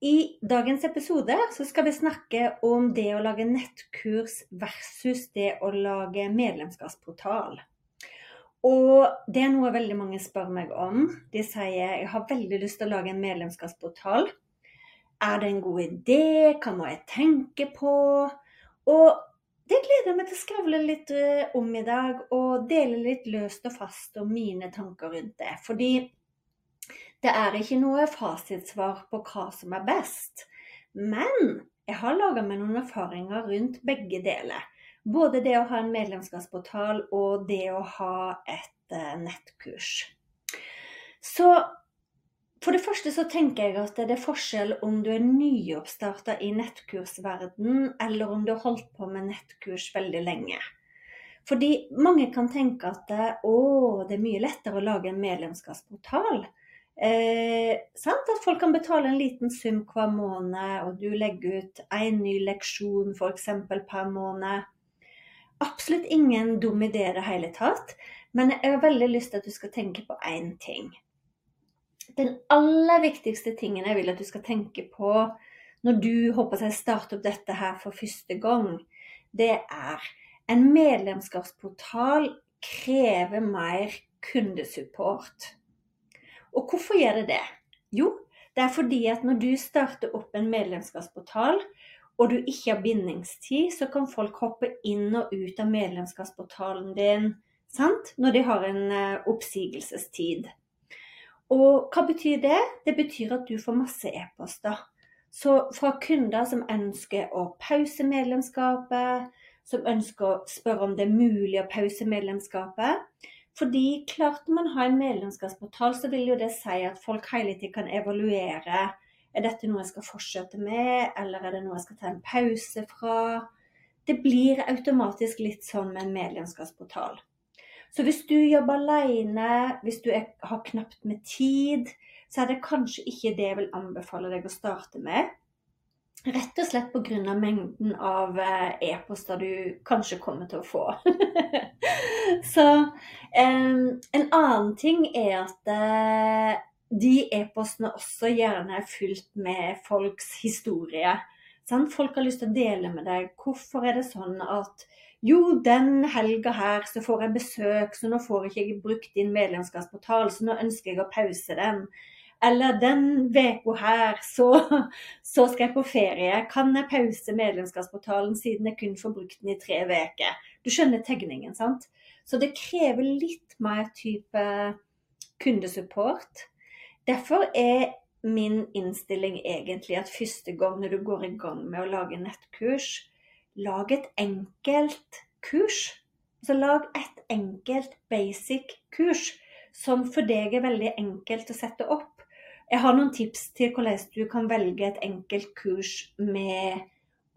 I dagens episode så skal vi snakke om det å lage nettkurs versus det å lage medlemskapsportal. Og det er noe veldig mange spør meg om. De sier jeg har veldig lyst til å lage en medlemskapsportal. Er det en god idé? Hva må jeg tenke på? Og det gleder jeg meg til å skravle litt eh, om i dag, og dele litt løst og fast om mine tanker rundt det. Fordi det er ikke noe fasitsvar på hva som er best. Men jeg har laga meg noen erfaringer rundt begge deler. Både det å ha en medlemskapsportal og det å ha et uh, nettkurs. Så for det første så tenker jeg at det er forskjell om du er nyoppstarta i nettkursverden, eller om du har holdt på med nettkurs veldig lenge. Fordi mange kan tenke at å, det er mye lettere å lage en medlemskapsportal. Eh, at folk kan betale en liten sum hver måned, og du legger ut en ny leksjon f.eks. per måned. Absolutt ingen dum idé i det hele tatt, men jeg har veldig lyst til at du skal tenke på én ting. Den aller viktigste tingen jeg vil at du skal tenke på når du håper jeg starter opp dette her for første gang, det er en medlemskapsportal krever mer kundesupport. Og hvorfor gjør det det? Jo, det er fordi at når du starter opp en medlemskapsportal, og du ikke har bindingstid, så kan folk hoppe inn og ut av medlemskapsportalen din sant? når de har en uh, oppsigelsestid. Og hva betyr det? Det betyr at du får masse e-poster. Så fra kunder som ønsker å pause medlemskapet, som ønsker å spørre om det er mulig å pause medlemskapet, fordi klart man man har en medlemskapsportal, så vil jo det si at folk hele tiden kan evaluere. Er dette noe jeg skal fortsette med, eller er det noe jeg skal ta en pause fra? Det blir automatisk litt sånn med en medlemskapsportal. Så hvis du jobber alene, hvis du er, har knapt med tid, så er det kanskje ikke det jeg vil anbefale deg å starte med. Rett og slett pga. mengden av eh, e-poster du kanskje kommer til å få. så um, en annen ting er at uh, de e-postene også gjerne er fylt med folks historie. Sant? Folk har lyst til å dele med deg hvorfor er det sånn at jo, den helga her så får jeg besøk, så nå får jeg ikke brukt din medlemskapsportal, så nå ønsker jeg å pause den. Eller den uka her, så, så, skal jeg på ferie. Kan jeg pause medlemskapsportalen siden jeg kun får brukt den i tre uker? Du skjønner tegningen, sant? Så det krever litt mer type kundesupport. Derfor er min innstilling egentlig at første gang når du går i gang med å lage nettkurs, lag et enkelt kurs. Så lag et enkelt basic kurs som for deg er veldig enkelt å sette opp. Jeg har noen tips til hvordan du kan velge et enkelt kurs med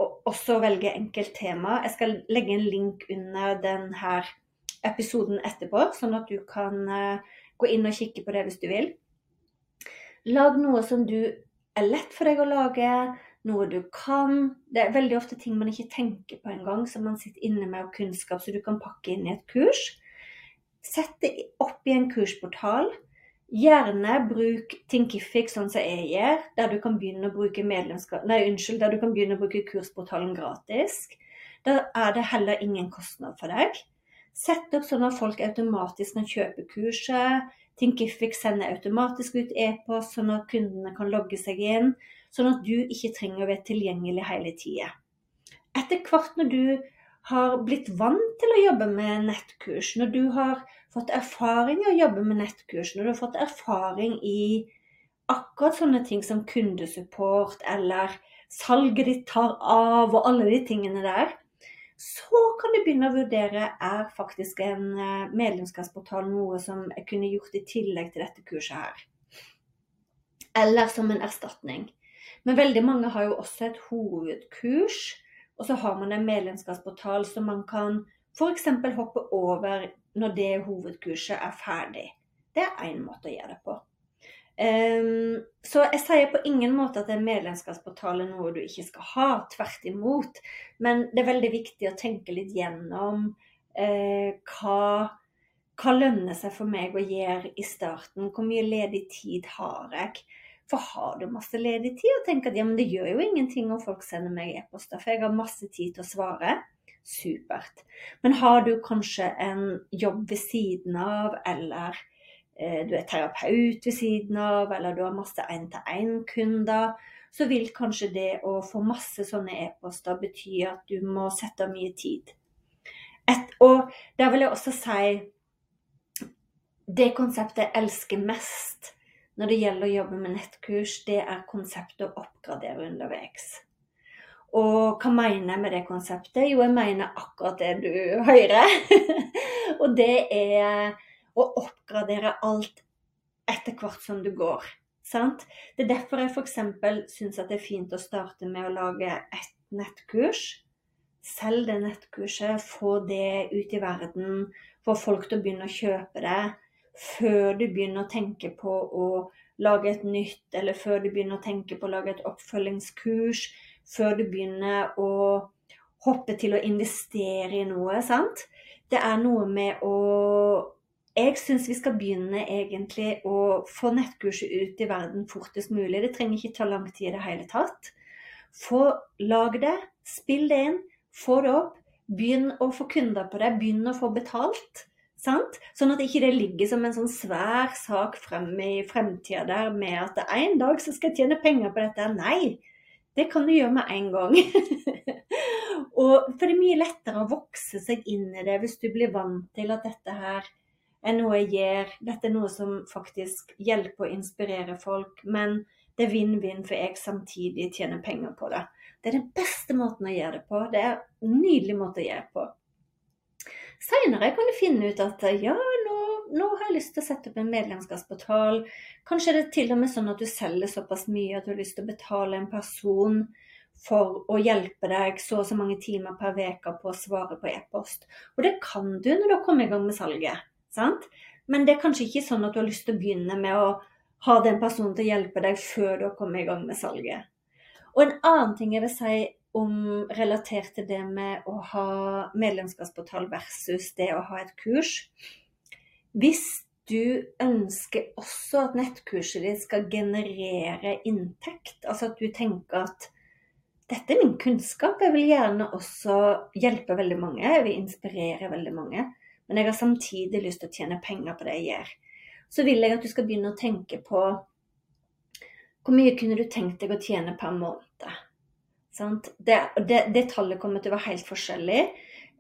å også velge enkelt tema. Jeg skal legge en link under denne episoden etterpå, sånn at du kan eh, gå inn og kikke på det hvis du vil. Lag noe som du er lett for deg å lage, noe du kan. Det er veldig ofte ting man ikke tenker på engang, som man sitter inne med av kunnskap, så du kan pakke inn i et kurs. Sett det opp i en kursportal. Gjerne bruk Thinkific sånn som jeg gjør, der du kan begynne å bruke Nei, unnskyld, begynne å bruke kursportalen gratis. Da er det heller ingen kostnad for deg. Sett opp sånn at folk automatisk kan kjøpe kurset. Thinkific sender automatisk ut e-post, sånn at kundene kan logge seg inn. Sånn at du ikke trenger å være tilgjengelig hele tida. Etter hvert når du har blitt vant til å jobbe med nettkurs, når du har fått erfaring i å jobbe med nettkurs, når du har fått erfaring i akkurat sånne ting som kundesupport eller salget ditt tar av og alle de tingene der, så kan du begynne å vurdere er faktisk en eh, medlemskapsportal noe som jeg kunne gjort i tillegg til dette kurset her. Eller som en erstatning. Men veldig mange har jo også et hovedkurs og så har man en medlemskapsportal som man kan f.eks. hoppe over når det hovedkurset er ferdig. Det er én måte å gjøre det på. Um, så jeg sier på ingen måte at en medlemskapsportal er noe du ikke skal ha. Tvert imot. Men det er veldig viktig å tenke litt gjennom uh, hva, hva lønner seg for meg å gjøre i starten. Hvor mye ledig tid har jeg? For har du masse ledig tid og tenker at ja, men det gjør jo ingenting om folk sender meg e-poster, for jeg har masse tid til å svare. Supert. Men har du kanskje en jobb ved siden av, eller eh, du er terapeut ved siden av, eller du har masse én-til-én-kunder, så vil kanskje det å få masse sånne e-poster bety at du må sette av mye tid. Et, og der vil jeg også si det konseptet jeg elsker mest når det gjelder å jobbe med nettkurs, det er konseptet å oppgradere underveis. Og hva mener jeg med det konseptet? Jo, jeg mener akkurat det du hører. og det er å oppgradere alt etter hvert som du går. Sant? Det er derfor jeg f.eks. syns det er fint å starte med å lage et nettkurs. Selg det nettkurset, få det ut i verden, få folk til å begynne å kjøpe det før du begynner å tenke på å lage et nytt, eller før du begynner å tenke på å lage et oppfølgingskurs, før du begynner å hoppe til å investere i noe. sant? Det er noe med å Jeg syns vi skal begynne egentlig å få nettkurset ut i verden fortest mulig. Det trenger ikke ta lang tid i det hele tatt. Få lag det, spill det inn, få det opp. Begynn å få kunder på det, begynn å få betalt. Sant? Sånn at ikke det ligger som en sånn svær sak frem i fremtida der med at en dag så skal jeg tjene penger på dette. Nei, det kan du gjøre med en gang. og For det er mye lettere å vokse seg inn i det hvis du blir vant til at dette her er noe jeg gjør. Dette er noe som faktisk hjelper og inspirerer folk. Men det er vinn-vinn, for jeg samtidig tjener penger på det. Det er den beste måten å gjøre det på. Det er en nydelig måte å gjøre det på. Seinere kan du finne ut at ja, nå, nå, har jeg lyst til å sette opp en medlemskapsportal. Kanskje det er til og med sånn at du selger såpass mye at du har lyst til å betale en person for å hjelpe deg så og så mange timer per uke på å svare på e-post. Og det kan du når du har kommet i gang med salget. sant? Men det er kanskje ikke sånn at du har lyst til å begynne med å ha den personen til å hjelpe deg før du har kommet i gang med salget. Og en annen ting jeg vil si om relatert til det med å ha medlemskapsportal versus det å ha et kurs. Hvis du ønsker også at nettkurset ditt skal generere inntekt, altså at du tenker at dette er min kunnskap, jeg vil gjerne også hjelpe veldig mange, jeg vil inspirere veldig mange, men jeg har samtidig lyst til å tjene penger på det jeg gjør, så vil jeg at du skal begynne å tenke på hvor mye kunne du tenkt deg å tjene per måned? Det, det, det, tallet kommer til å være helt forskjellig.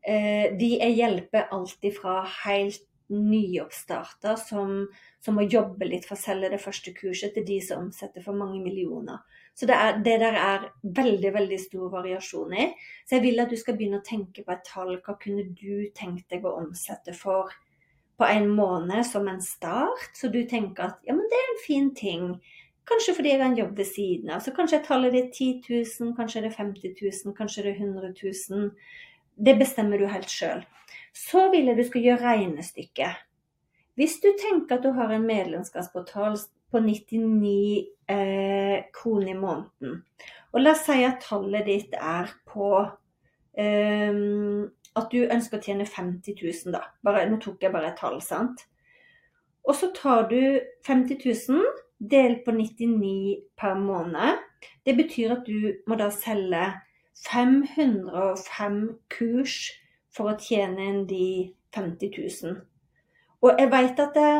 Eh, de hjelper alltid fra helt nyoppstarter som, som må jobbe litt for å selge det første kurset, til de som omsetter for mange millioner. Så det, er, det, der er veldig veldig stor variasjon i. Så jeg vil at du skal begynne å tenke på et tall. Hva kunne du tenkt deg å omsette for på en måned som en start? Så du tenker at ja, men det er en fin ting. Kanskje fordi jeg har en jobb ved siden av. Så kanskje er tallet ditt 10 000, kanskje er det 50 000, kanskje er det 100 000. Det bestemmer du helt sjøl. Så vil jeg du skal gjøre regnestykket. Hvis du tenker at du har en medlemskapsportal på 99 eh, kroner i måneden, og la oss si at tallet ditt er på eh, at du ønsker å tjene 50 000, da. Bare, nå tok jeg bare et tall, sant. Og så tar du 50 000 delt på 99 per måned. Det betyr at du må da selge 505 kurs for å tjene inn de 50 000. Og jeg vet at det,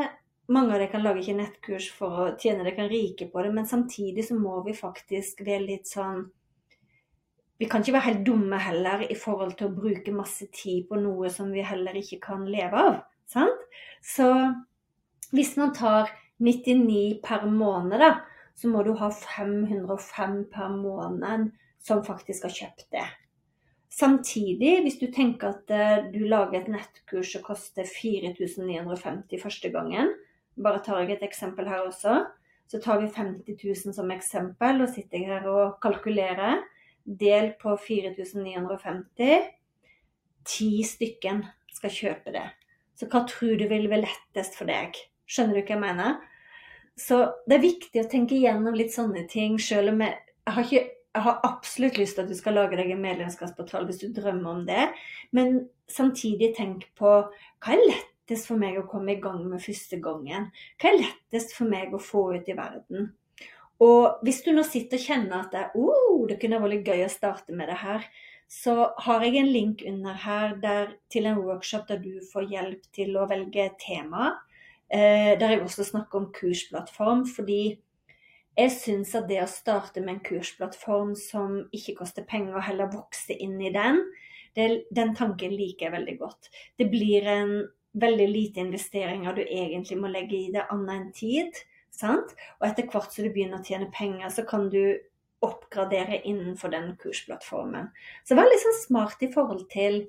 mange av dere kan lage ikke nettkurs for å tjene dere rike på det, men samtidig så må vi faktisk være litt sånn Vi kan ikke være helt dumme heller i forhold til å bruke masse tid på noe som vi heller ikke kan leve av. Sant? Så hvis man tar 99 per måned, da, så må du ha 505 per måned som faktisk har kjøpt det. Samtidig, hvis du tenker at eh, du lager et nettkurs som koster 4950 første gangen, bare tar jeg et eksempel her også, så tar vi 50 000 som eksempel og sitter her og kalkulerer. Del på 4950. Ti stykken skal kjøpe det. Så hva tror du vil være lettest for deg? Skjønner du hva jeg mener? Så det er viktig å tenke igjennom litt sånne ting, selv om jeg, har ikke jeg har absolutt lyst til at du skal lage deg en medlemskapsportal hvis du drømmer om det. Men samtidig tenk på hva er lettest for meg å komme i gang med første gangen? Hva er lettest for meg å få ut i verden? Og hvis du nå sitter og kjenner at det, oh, det kunne vært gøy å starte med det her, så har jeg en link under her der, til en workshop der du får hjelp til å velge tema. Eh, der jeg også snakker om kursplattform, fordi jeg syns at det å starte med en kursplattform som ikke koster penger, og heller vokse inn i den, det, den tanken liker jeg veldig godt. Det blir en veldig lite investeringer du egentlig må legge i det annet enn tid. Sant? Og etter hvert som du begynner å tjene penger, så kan du oppgradere innenfor den kursplattformen. Så vær litt sånn smart i forhold til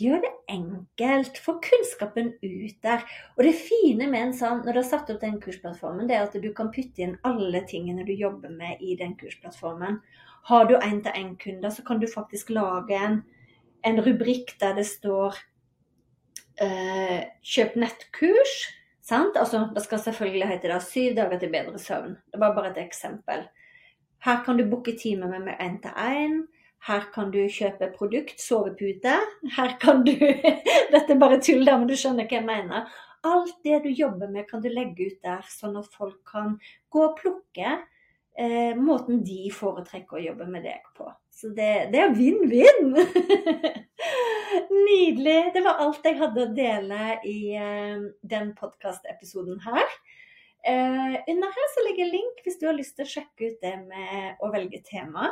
Gjør det enkelt. Få kunnskapen ut der. Og det fine med en sånn, når du har satt opp den kursplattformen, det er at du kan putte inn alle tingene du jobber med i den kursplattformen. Har du én-til-én-kunder, så kan du faktisk lage en, en rubrikk der det står eh, 'kjøp nettkurs'. Sant? Altså, det skal selvfølgelig hete det 'syv dager til bedre søvn'. Det var bare et eksempel. Her kan du booke time med meg én-til-én. Her kan du kjøpe produkt, sovepute. Her kan du Dette er bare tull, da, men du skjønner hva jeg mener. Alt det du jobber med, kan du legge ut der, sånn at folk kan gå og plukke eh, måten de foretrekker å jobbe med deg på. Så det, det er vinn-vinn! Nydelig. Det var alt jeg hadde å dele i eh, den podkastepisoden her. Eh, under her så ligger link hvis du har lyst til å sjekke ut det med å velge tema.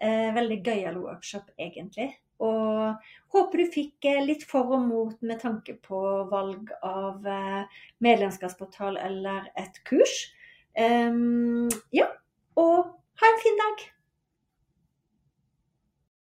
Eh, veldig gøyal workshop, egentlig. Og håper du fikk eh, litt for og mot med tanke på valg av eh, medlemskapsportal eller et kurs. Um, ja, og ha en fin dag!